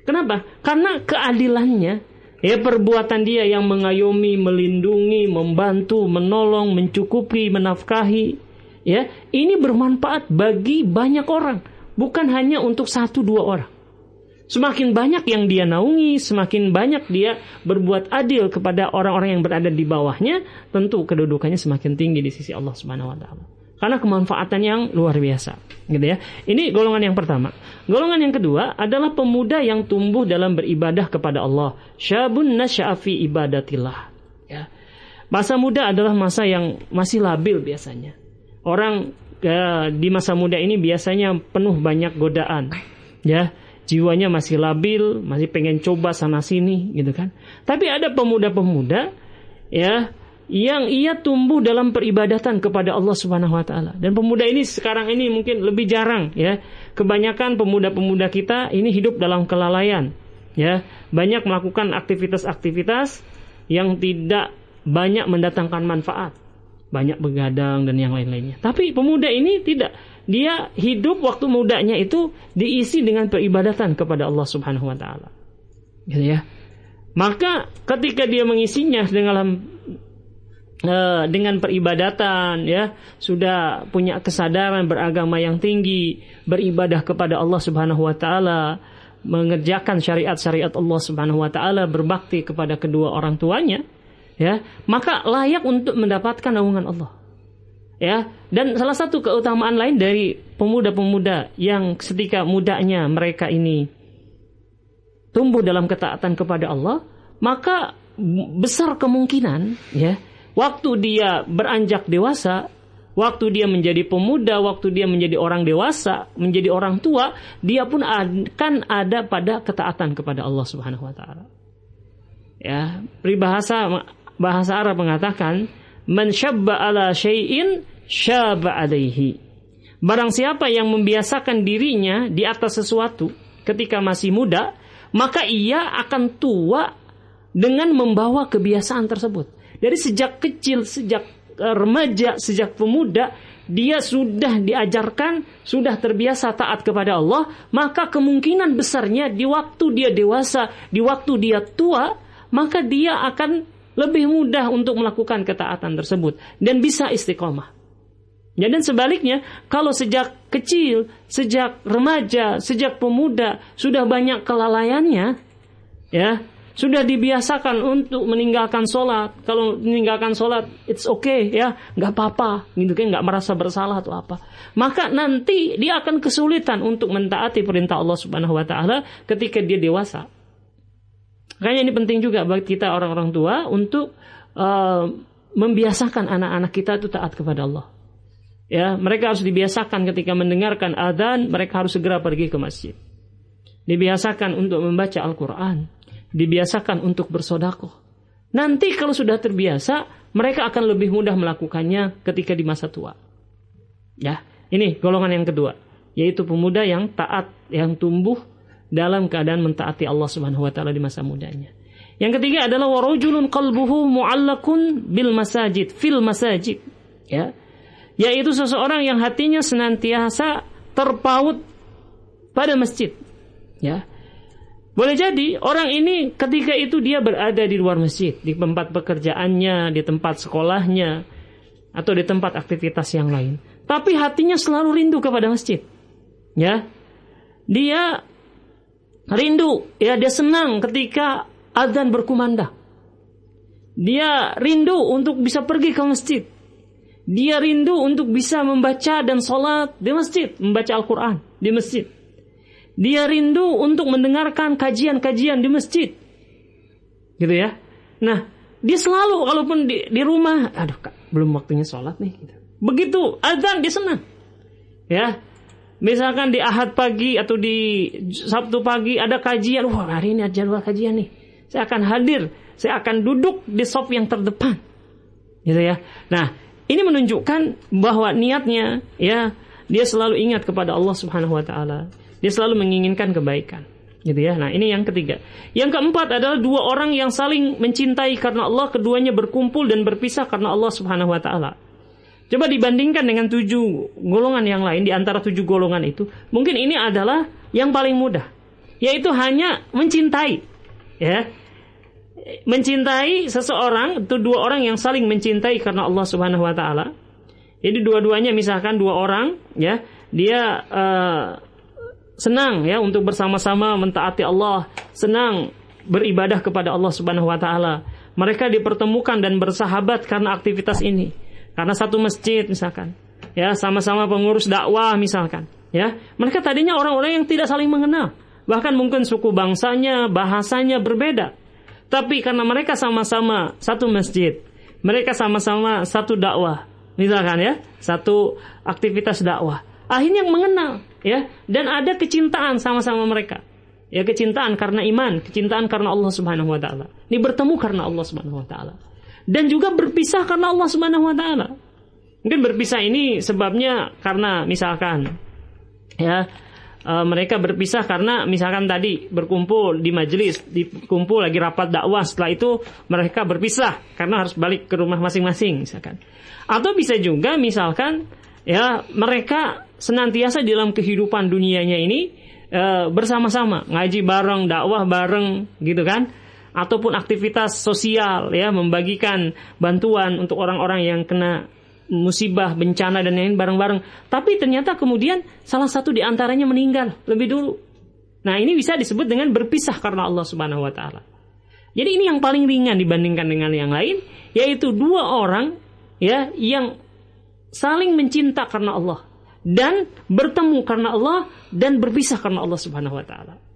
Kenapa? Karena keadilannya, ya perbuatan dia yang mengayomi, melindungi, membantu, menolong, mencukupi, menafkahi, ya ini bermanfaat bagi banyak orang, bukan hanya untuk satu dua orang. Semakin banyak yang dia naungi, semakin banyak dia berbuat adil kepada orang-orang yang berada di bawahnya, tentu kedudukannya semakin tinggi di sisi Allah Subhanahu wa taala. karena kemanfaatan yang luar biasa gitu ya. Ini golongan yang pertama. Golongan yang kedua adalah pemuda yang tumbuh dalam beribadah kepada Allah. Syabun nasyafi ibadatillah ya. Masa muda adalah masa yang masih labil biasanya orang ya, di masa muda ini biasanya penuh banyak godaan ya jiwanya masih labil masih pengen coba sana sini gitu kan tapi ada pemuda-pemuda ya yang ia tumbuh dalam peribadatan kepada Allah Subhanahu wa taala. Dan pemuda ini sekarang ini mungkin lebih jarang ya. Kebanyakan pemuda-pemuda kita ini hidup dalam kelalaian ya. Banyak melakukan aktivitas-aktivitas yang tidak banyak mendatangkan manfaat. Banyak begadang dan yang lain-lainnya. Tapi pemuda ini tidak. Dia hidup waktu mudanya itu diisi dengan peribadatan kepada Allah Subhanahu wa taala. Gitu ya. Maka ketika dia mengisinya dengan Eh, dengan peribadatan ya sudah punya kesadaran beragama yang tinggi beribadah kepada Allah Subhanahu wa taala mengerjakan syariat-syariat Allah Subhanahu wa taala berbakti kepada kedua orang tuanya ya maka layak untuk mendapatkan naungan Allah ya dan salah satu keutamaan lain dari pemuda-pemuda yang ketika mudanya mereka ini tumbuh dalam ketaatan kepada Allah maka besar kemungkinan ya waktu dia beranjak dewasa, waktu dia menjadi pemuda, waktu dia menjadi orang dewasa, menjadi orang tua, dia pun akan ada pada ketaatan kepada Allah Subhanahu wa taala. Ya, peribahasa bahasa Arab mengatakan, "Man syabba ala syai'in syaba alaihi." Barang siapa yang membiasakan dirinya di atas sesuatu ketika masih muda, maka ia akan tua dengan membawa kebiasaan tersebut. Dari sejak kecil, sejak eh, remaja, sejak pemuda, dia sudah diajarkan, sudah terbiasa taat kepada Allah, maka kemungkinan besarnya di waktu dia dewasa, di waktu dia tua, maka dia akan lebih mudah untuk melakukan ketaatan tersebut dan bisa istiqomah. Ya, dan sebaliknya, kalau sejak kecil, sejak remaja, sejak pemuda sudah banyak kelalaiannya, ya, sudah dibiasakan untuk meninggalkan sholat. Kalau meninggalkan sholat, it's okay ya, nggak apa-apa, gitu kan, nggak merasa bersalah atau apa. Maka nanti dia akan kesulitan untuk mentaati perintah Allah Subhanahu Wa Taala ketika dia dewasa. Makanya ini penting juga bagi kita orang-orang tua untuk uh, membiasakan anak-anak kita itu taat kepada Allah. Ya, mereka harus dibiasakan ketika mendengarkan adzan, mereka harus segera pergi ke masjid. Dibiasakan untuk membaca Al-Quran dibiasakan untuk bersodakoh. Nanti kalau sudah terbiasa, mereka akan lebih mudah melakukannya ketika di masa tua. Ya, ini golongan yang kedua, yaitu pemuda yang taat, yang tumbuh dalam keadaan mentaati Allah Subhanahu wa taala di masa mudanya. Yang ketiga adalah warujulun qalbuhu mu'allakun bil masajid, fil masajid. Ya. Yaitu seseorang yang hatinya senantiasa terpaut pada masjid. Ya. Boleh jadi orang ini ketika itu dia berada di luar masjid, di tempat pekerjaannya, di tempat sekolahnya, atau di tempat aktivitas yang lain. Tapi hatinya selalu rindu kepada masjid. Ya. Dia rindu, ya dia senang ketika azan berkumandang. Dia rindu untuk bisa pergi ke masjid. Dia rindu untuk bisa membaca dan sholat di masjid, membaca Al-Quran di masjid. Dia rindu untuk mendengarkan kajian-kajian di masjid. Gitu ya. Nah, dia selalu kalaupun di, di rumah, aduh kak, belum waktunya sholat nih. Gitu. Begitu azan dia senang. Ya, misalkan di ahad pagi atau di sabtu pagi ada kajian, wah hari ini jadwal kajian nih. Saya akan hadir, saya akan duduk di sop yang terdepan. Gitu ya. Nah, ini menunjukkan bahwa niatnya ya dia selalu ingat kepada Allah Subhanahu wa taala. Dia selalu menginginkan kebaikan. Gitu ya. Nah, ini yang ketiga. Yang keempat adalah dua orang yang saling mencintai karena Allah, keduanya berkumpul dan berpisah karena Allah Subhanahu wa taala. Coba dibandingkan dengan tujuh golongan yang lain di antara tujuh golongan itu, mungkin ini adalah yang paling mudah, yaitu hanya mencintai, ya, mencintai seseorang itu dua orang yang saling mencintai karena Allah Subhanahu Wa Taala. Jadi dua-duanya misalkan dua orang, ya, dia uh, senang ya untuk bersama-sama mentaati Allah, senang beribadah kepada Allah Subhanahu wa taala. Mereka dipertemukan dan bersahabat karena aktivitas ini. Karena satu masjid misalkan. ya sama-sama pengurus dakwah misalkan, ya. Mereka tadinya orang-orang yang tidak saling mengenal, bahkan mungkin suku bangsanya, bahasanya berbeda. Tapi karena mereka sama-sama satu masjid, mereka sama-sama satu dakwah, misalkan ya, satu aktivitas dakwah. Akhirnya mengenal, ya, dan ada kecintaan sama-sama mereka. Ya kecintaan karena iman, kecintaan karena Allah Subhanahu wa taala. Ini bertemu karena Allah Subhanahu wa taala. Dan juga berpisah karena Allah Subhanahu wa taala. Mungkin berpisah ini sebabnya karena misalkan ya e, mereka berpisah karena misalkan tadi berkumpul di majelis, dikumpul lagi rapat dakwah, setelah itu mereka berpisah karena harus balik ke rumah masing-masing misalkan. Atau bisa juga misalkan ya mereka senantiasa dalam kehidupan dunianya ini e, bersama-sama ngaji bareng, dakwah bareng gitu kan ataupun aktivitas sosial ya membagikan bantuan untuk orang-orang yang kena musibah, bencana dan lain bareng-bareng. Tapi ternyata kemudian salah satu di antaranya meninggal lebih dulu. Nah, ini bisa disebut dengan berpisah karena Allah Subhanahu wa taala. Jadi ini yang paling ringan dibandingkan dengan yang lain, yaitu dua orang ya yang saling mencinta karena Allah dan bertemu karena Allah dan berpisah karena Allah Subhanahu wa taala.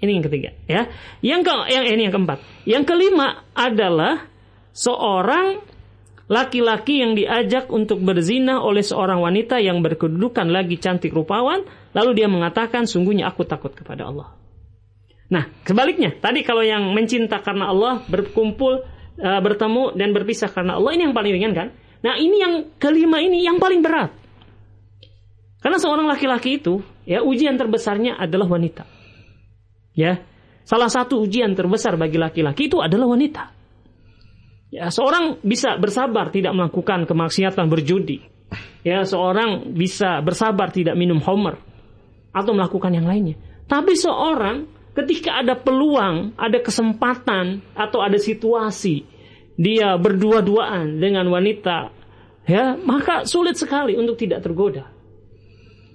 Ini yang ketiga, ya. Yang ke yang ini yang keempat. Yang kelima adalah seorang laki-laki yang diajak untuk berzina oleh seorang wanita yang berkedudukan lagi cantik rupawan, lalu dia mengatakan, "Sungguhnya aku takut kepada Allah." Nah, sebaliknya, tadi kalau yang mencinta karena Allah, berkumpul, uh, bertemu dan berpisah karena Allah, ini yang paling ringan kan? Nah, ini yang kelima ini yang paling berat. Karena seorang laki-laki itu, ya ujian terbesarnya adalah wanita. Ya, salah satu ujian terbesar bagi laki-laki itu adalah wanita. Ya, seorang bisa bersabar tidak melakukan kemaksiatan berjudi. Ya, seorang bisa bersabar tidak minum homer atau melakukan yang lainnya. Tapi seorang ketika ada peluang, ada kesempatan atau ada situasi dia berdua-duaan dengan wanita, ya, maka sulit sekali untuk tidak tergoda.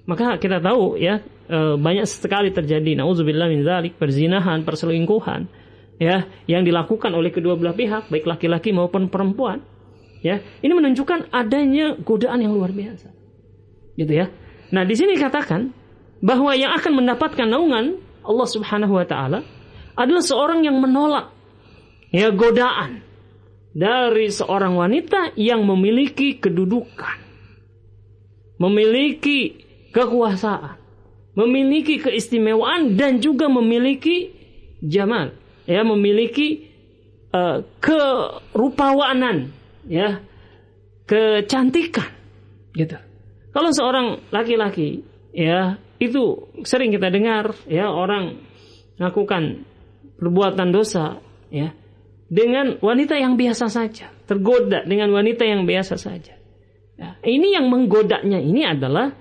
Maka kita tahu ya e, banyak sekali terjadi nauzubillah min zalik perzinahan, perselingkuhan ya yang dilakukan oleh kedua belah pihak baik laki-laki maupun perempuan. Ya, ini menunjukkan adanya godaan yang luar biasa. Gitu ya. Nah, di sini katakan bahwa yang akan mendapatkan naungan Allah Subhanahu wa taala adalah seorang yang menolak ya godaan dari seorang wanita yang memiliki kedudukan, memiliki kekuasaan, memiliki keistimewaan dan juga memiliki jamal, ya memiliki uh, kerupawanan, ya kecantikan, gitu. Kalau seorang laki-laki, ya itu sering kita dengar, ya orang melakukan perbuatan dosa, ya dengan wanita yang biasa saja, tergoda dengan wanita yang biasa saja. Ya, ini yang menggodanya ini adalah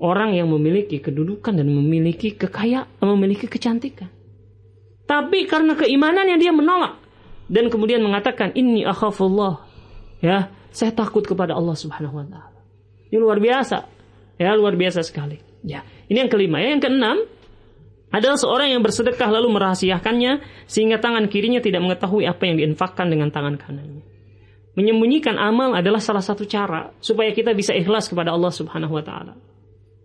orang yang memiliki kedudukan dan memiliki kekayaan, memiliki kecantikan. Tapi karena keimanannya dia menolak dan kemudian mengatakan ini akhafullah. Ya, saya takut kepada Allah Subhanahu wa taala. Ini luar biasa. Ya, luar biasa sekali. Ya, ini yang kelima. Ya, yang keenam adalah seorang yang bersedekah lalu merahasiakannya sehingga tangan kirinya tidak mengetahui apa yang diinfakkan dengan tangan kanannya. Menyembunyikan amal adalah salah satu cara supaya kita bisa ikhlas kepada Allah Subhanahu wa taala.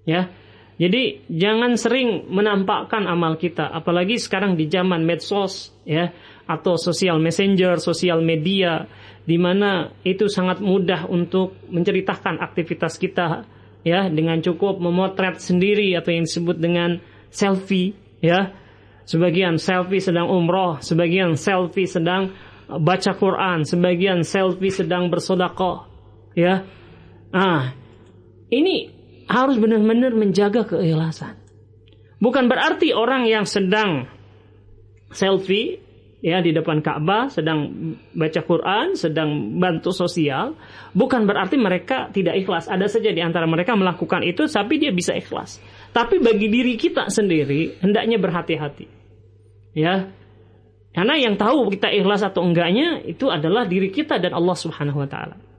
Ya. Jadi jangan sering menampakkan amal kita, apalagi sekarang di zaman medsos ya atau sosial messenger, sosial media di mana itu sangat mudah untuk menceritakan aktivitas kita ya dengan cukup memotret sendiri atau yang disebut dengan selfie ya. Sebagian selfie sedang umroh, sebagian selfie sedang baca Quran, sebagian selfie sedang bersodakoh ya. Ah, ini harus benar-benar menjaga keikhlasan. Bukan berarti orang yang sedang selfie ya di depan Ka'bah sedang baca Quran, sedang bantu sosial, bukan berarti mereka tidak ikhlas. Ada saja di antara mereka melakukan itu tapi dia bisa ikhlas. Tapi bagi diri kita sendiri hendaknya berhati-hati. Ya. Karena yang tahu kita ikhlas atau enggaknya itu adalah diri kita dan Allah Subhanahu wa taala.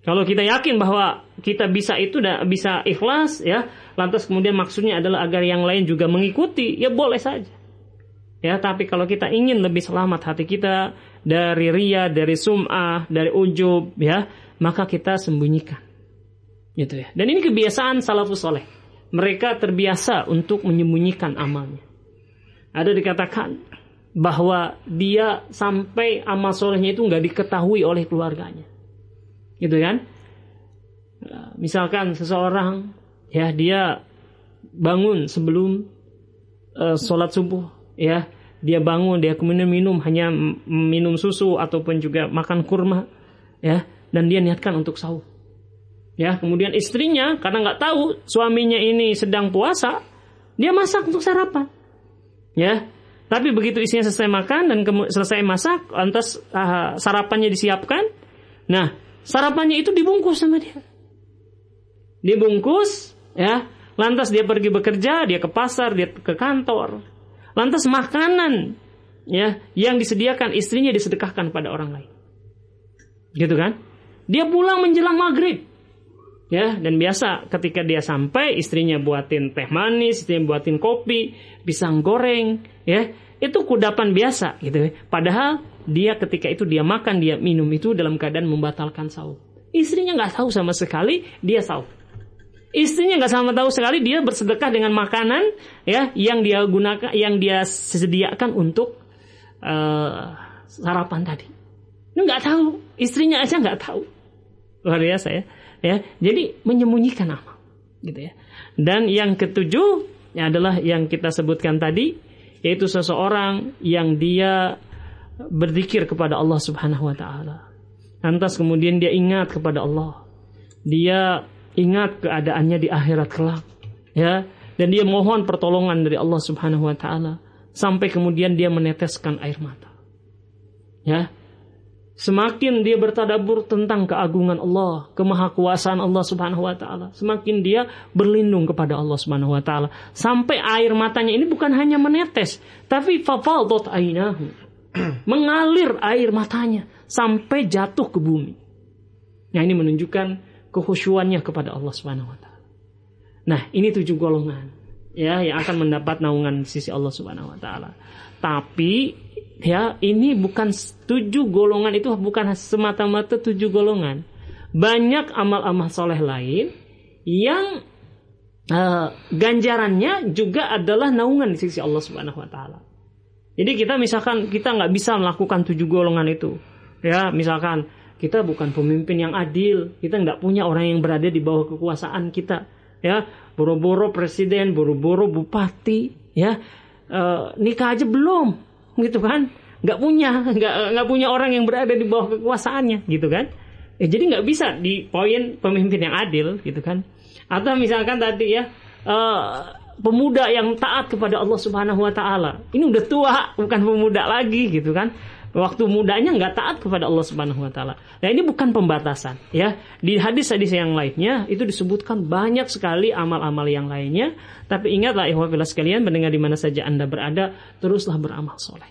Kalau kita yakin bahwa kita bisa itu dan bisa ikhlas ya, lantas kemudian maksudnya adalah agar yang lain juga mengikuti, ya boleh saja. Ya, tapi kalau kita ingin lebih selamat hati kita dari ria, dari sum'ah, dari ujub, ya, maka kita sembunyikan. Gitu ya. Dan ini kebiasaan salafus soleh. Mereka terbiasa untuk menyembunyikan amalnya. Ada dikatakan bahwa dia sampai amal solehnya itu nggak diketahui oleh keluarganya. Gitu kan? Misalkan seseorang ya dia bangun sebelum uh, sholat subuh ya. Dia bangun dia kemudian minum hanya minum susu ataupun juga makan kurma ya. Dan dia niatkan untuk sahur. Ya kemudian istrinya karena nggak tahu suaminya ini sedang puasa dia masak untuk sarapan ya. Tapi begitu istrinya selesai makan dan selesai masak lantas uh, sarapannya disiapkan. Nah sarapannya itu dibungkus sama dia. Dibungkus ya. Lantas dia pergi bekerja dia ke pasar dia ke kantor. Lantas makanan ya yang disediakan istrinya disedekahkan pada orang lain. Gitu kan? Dia pulang menjelang maghrib ya. Dan biasa ketika dia sampai istrinya buatin teh manis istrinya buatin kopi pisang goreng ya itu kudapan biasa gitu ya padahal dia ketika itu dia makan dia minum itu dalam keadaan membatalkan sahur istrinya nggak tahu sama sekali dia sahur Istrinya nggak sama tahu sekali dia bersedekah dengan makanan ya yang dia gunakan yang dia sediakan untuk uh, sarapan tadi. Ini nggak tahu, istrinya aja nggak tahu. Luar biasa ya. Ya, jadi menyembunyikan amal gitu ya. Dan yang ketujuh ya adalah yang kita sebutkan tadi yaitu seseorang yang dia berzikir kepada Allah Subhanahu wa taala. Lantas kemudian dia ingat kepada Allah. Dia ingat keadaannya di akhirat kelak ya dan dia mohon pertolongan dari Allah Subhanahu wa taala sampai kemudian dia meneteskan air mata ya semakin dia bertadabur tentang keagungan Allah kemahakuasaan Allah Subhanahu wa taala semakin dia berlindung kepada Allah Subhanahu wa taala sampai air matanya ini bukan hanya menetes tapi fafaldat ainahu mengalir air matanya sampai jatuh ke bumi Nah ini menunjukkan kehusuannya kepada Allah Subhanahu wa taala. Nah, ini tujuh golongan ya yang akan mendapat naungan sisi Allah Subhanahu wa taala. Tapi ya ini bukan tujuh golongan itu bukan semata-mata tujuh golongan. Banyak amal-amal soleh lain yang uh, ganjarannya juga adalah naungan di sisi Allah Subhanahu wa taala. Jadi kita misalkan kita nggak bisa melakukan tujuh golongan itu. Ya, misalkan kita bukan pemimpin yang adil. Kita nggak punya orang yang berada di bawah kekuasaan kita. Ya, boro-boro presiden, boro-boro bupati, ya e, nikah aja belum, gitu kan? Nggak punya, nggak nggak punya orang yang berada di bawah kekuasaannya, gitu kan? Ya, jadi nggak bisa di poin pemimpin yang adil, gitu kan? Atau misalkan tadi ya. E, pemuda yang taat kepada Allah Subhanahu wa taala. Ini udah tua, bukan pemuda lagi gitu kan waktu mudanya nggak taat kepada Allah Subhanahu wa taala. Nah, ini bukan pembatasan ya. Di hadis-hadis yang lainnya itu disebutkan banyak sekali amal-amal yang lainnya, tapi ingatlah ikhwah sekalian mendengar di mana saja Anda berada, teruslah beramal soleh.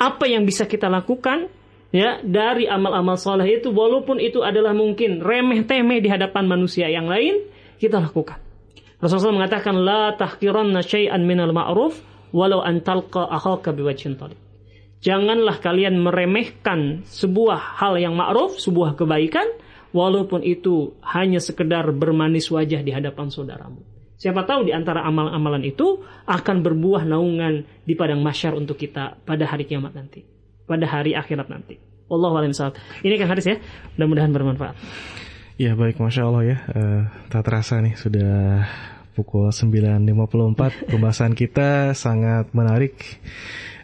Apa yang bisa kita lakukan ya dari amal-amal soleh itu walaupun itu adalah mungkin remeh temeh di hadapan manusia yang lain, kita lakukan. Rasulullah mengatakan la tahqiranna syai'an minal ma'ruf walau an talqa akhaka biwajhin talib Janganlah kalian meremehkan sebuah hal yang ma'ruf, sebuah kebaikan, walaupun itu hanya sekedar bermanis wajah di hadapan saudaramu. Siapa tahu di antara amal-amalan itu akan berbuah naungan di padang masyar untuk kita pada hari kiamat nanti. Pada hari akhirat nanti. Allah alam Ini kan hadis ya. Mudah-mudahan bermanfaat. Ya baik, Masya Allah ya. Uh, tak terasa nih sudah pukul 9.54. Pembahasan kita sangat menarik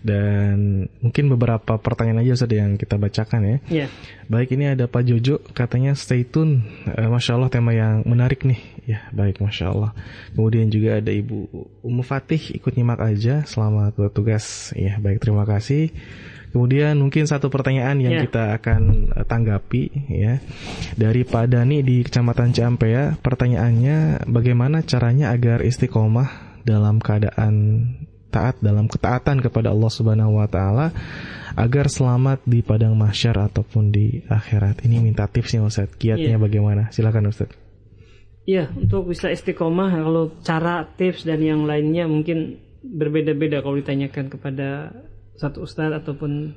dan mungkin beberapa pertanyaan aja Ustaz yang kita bacakan ya. Yeah. Baik ini ada Pak Jojo katanya stay tune. Uh, Masya Allah tema yang menarik nih. Ya baik Masya Allah. Kemudian juga ada Ibu Umu Fatih ikut nyimak aja. Selamat bertugas. Ya baik terima kasih. Kemudian mungkin satu pertanyaan yang yeah. kita akan tanggapi ya dari Pak Dani di Kecamatan Ciampea. Pertanyaannya bagaimana caranya agar istiqomah dalam keadaan taat dalam ketaatan kepada Allah Subhanahu wa taala agar selamat di padang mahsyar ataupun di akhirat. Ini minta tipsnya Ustaz. Kiatnya yeah. bagaimana? Silakan Ustaz. Iya, untuk bisa istiqomah kalau cara tips dan yang lainnya mungkin berbeda-beda kalau ditanyakan kepada satu ustadz ataupun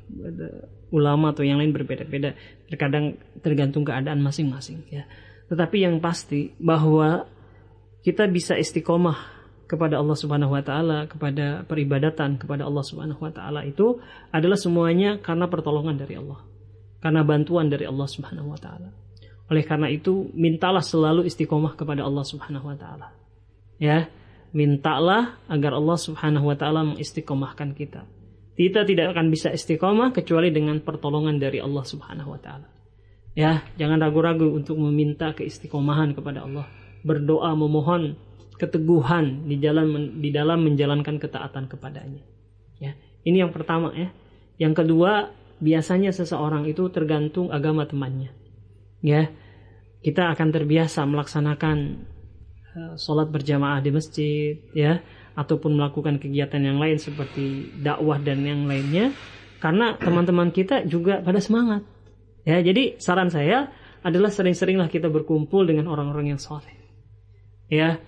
ulama atau yang lain berbeda-beda. Terkadang tergantung keadaan masing-masing ya. Tetapi yang pasti bahwa kita bisa istiqomah kepada Allah Subhanahu wa taala, kepada peribadatan kepada Allah Subhanahu wa taala itu adalah semuanya karena pertolongan dari Allah. Karena bantuan dari Allah Subhanahu wa taala. Oleh karena itu, mintalah selalu istiqomah kepada Allah Subhanahu wa taala. Ya, mintalah agar Allah Subhanahu wa taala mengistiqomahkan kita. Kita tidak akan bisa istiqomah kecuali dengan pertolongan dari Allah Subhanahu wa taala. Ya, jangan ragu-ragu untuk meminta keistiqomahan kepada Allah. Berdoa memohon keteguhan di jalan di dalam menjalankan ketaatan kepadanya. Ya, ini yang pertama ya. Yang kedua, biasanya seseorang itu tergantung agama temannya. Ya, kita akan terbiasa melaksanakan uh, sholat berjamaah di masjid, ya, ataupun melakukan kegiatan yang lain seperti dakwah dan yang lainnya, karena teman-teman kita juga pada semangat Ya, jadi saran saya adalah sering-seringlah kita berkumpul dengan orang-orang yang soleh. Ya,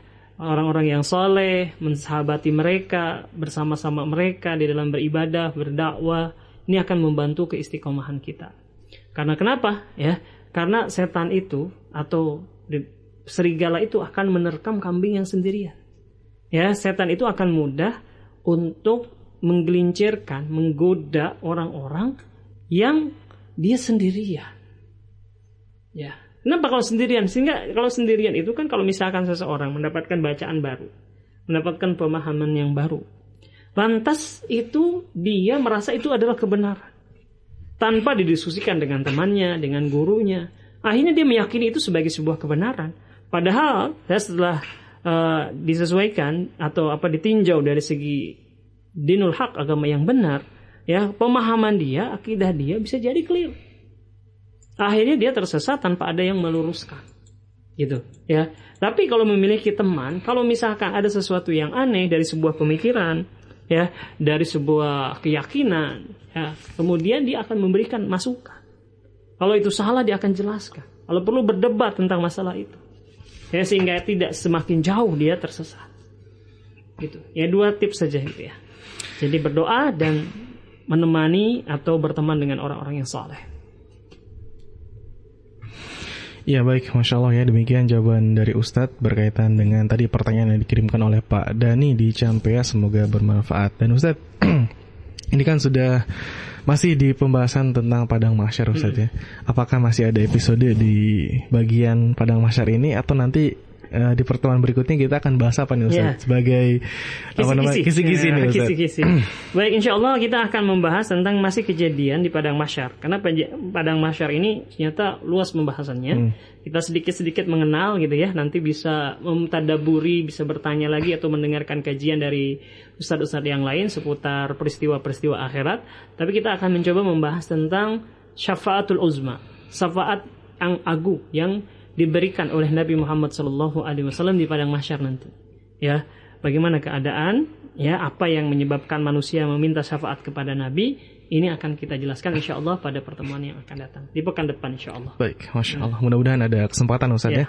orang-orang yang soleh, mensahabati mereka, bersama-sama mereka di dalam beribadah, berdakwah, ini akan membantu keistiqomahan kita. Karena kenapa? Ya, karena setan itu atau serigala itu akan menerkam kambing yang sendirian. Ya, setan itu akan mudah untuk menggelincirkan, menggoda orang-orang yang dia sendirian. Ya. Kenapa kalau sendirian? Sehingga kalau sendirian itu kan kalau misalkan seseorang mendapatkan bacaan baru, mendapatkan pemahaman yang baru, lantas itu dia merasa itu adalah kebenaran. Tanpa didiskusikan dengan temannya, dengan gurunya. Akhirnya dia meyakini itu sebagai sebuah kebenaran. Padahal ya setelah uh, disesuaikan atau apa ditinjau dari segi dinul hak agama yang benar, ya pemahaman dia, akidah dia bisa jadi keliru. Akhirnya dia tersesat tanpa ada yang meluruskan. Gitu, ya. Tapi kalau memiliki teman, kalau misalkan ada sesuatu yang aneh dari sebuah pemikiran, ya, dari sebuah keyakinan, ya, kemudian dia akan memberikan masukan. Kalau itu salah dia akan jelaskan. Kalau perlu berdebat tentang masalah itu. Ya, sehingga tidak semakin jauh dia tersesat. Gitu. Ya dua tips saja itu ya. Jadi berdoa dan menemani atau berteman dengan orang-orang yang soleh. Ya baik, Masya Allah ya demikian jawaban dari Ustadz berkaitan dengan tadi pertanyaan yang dikirimkan oleh Pak Dani di Campea semoga bermanfaat. Dan Ustadz, ini kan sudah masih di pembahasan tentang Padang Masyar Ustadz ya. Apakah masih ada episode di bagian Padang Masyar ini atau nanti uh, di pertemuan berikutnya kita akan bahas apa nih Ustaz? Yeah. Sebagai kisi, apa namanya? Kisi-kisi nih Ustaz. Kisi-kisi. Baik, insya Allah kita akan membahas tentang masih kejadian di Padang Masyar. Karena Padang Masyar ini ternyata luas pembahasannya. Hmm. Kita sedikit-sedikit mengenal gitu ya. Nanti bisa memtadaburi, bisa bertanya lagi atau mendengarkan kajian dari ustadz-ustadz yang lain seputar peristiwa-peristiwa akhirat. Tapi kita akan mencoba membahas tentang syafaatul uzma. Syafaat yang agung yang diberikan oleh Nabi Muhammad Shallallahu Alaihi Wasallam di padang mahsyar nanti. Ya, bagaimana keadaan? Ya, apa yang menyebabkan manusia meminta syafaat kepada Nabi? Ini akan kita jelaskan insya Allah pada pertemuan yang akan datang di pekan depan insya Allah. Baik, masya Allah. Mudah-mudahan ada kesempatan Ustaz ya. ya.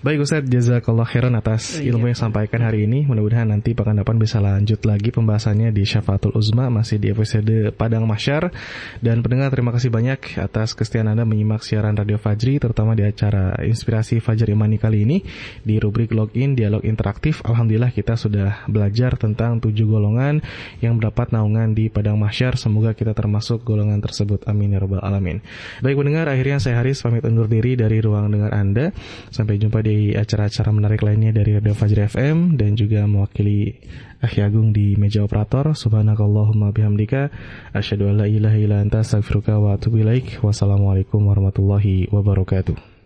Baik Ustaz, jazakallah khairan atas oh, ilmu iya. yang sampaikan hari ini. Mudah-mudahan nanti pekan depan bisa lanjut lagi pembahasannya di Syafaatul Uzma masih di episode Padang Masyar. Dan pendengar terima kasih banyak atas kesetiaan Anda menyimak siaran Radio Fajri terutama di acara Inspirasi Fajar Imani kali ini di rubrik Login Dialog Interaktif. Alhamdulillah kita sudah belajar tentang tujuh golongan yang mendapat naungan di Padang Masyar. Semoga kita termasuk golongan tersebut. Amin ya rabbal alamin. Baik pendengar, akhirnya saya Haris pamit undur diri dari ruang dengar Anda. Sampai jumpa di acara-acara menarik lainnya dari Radio Fajri FM dan juga mewakili Akhi Agung di meja operator. Subhanakallahumma bihamdika asyhadu an la ilaha illa anta astaghfiruka wa atubu. Wassalamualaikum warahmatullahi wabarakatuh.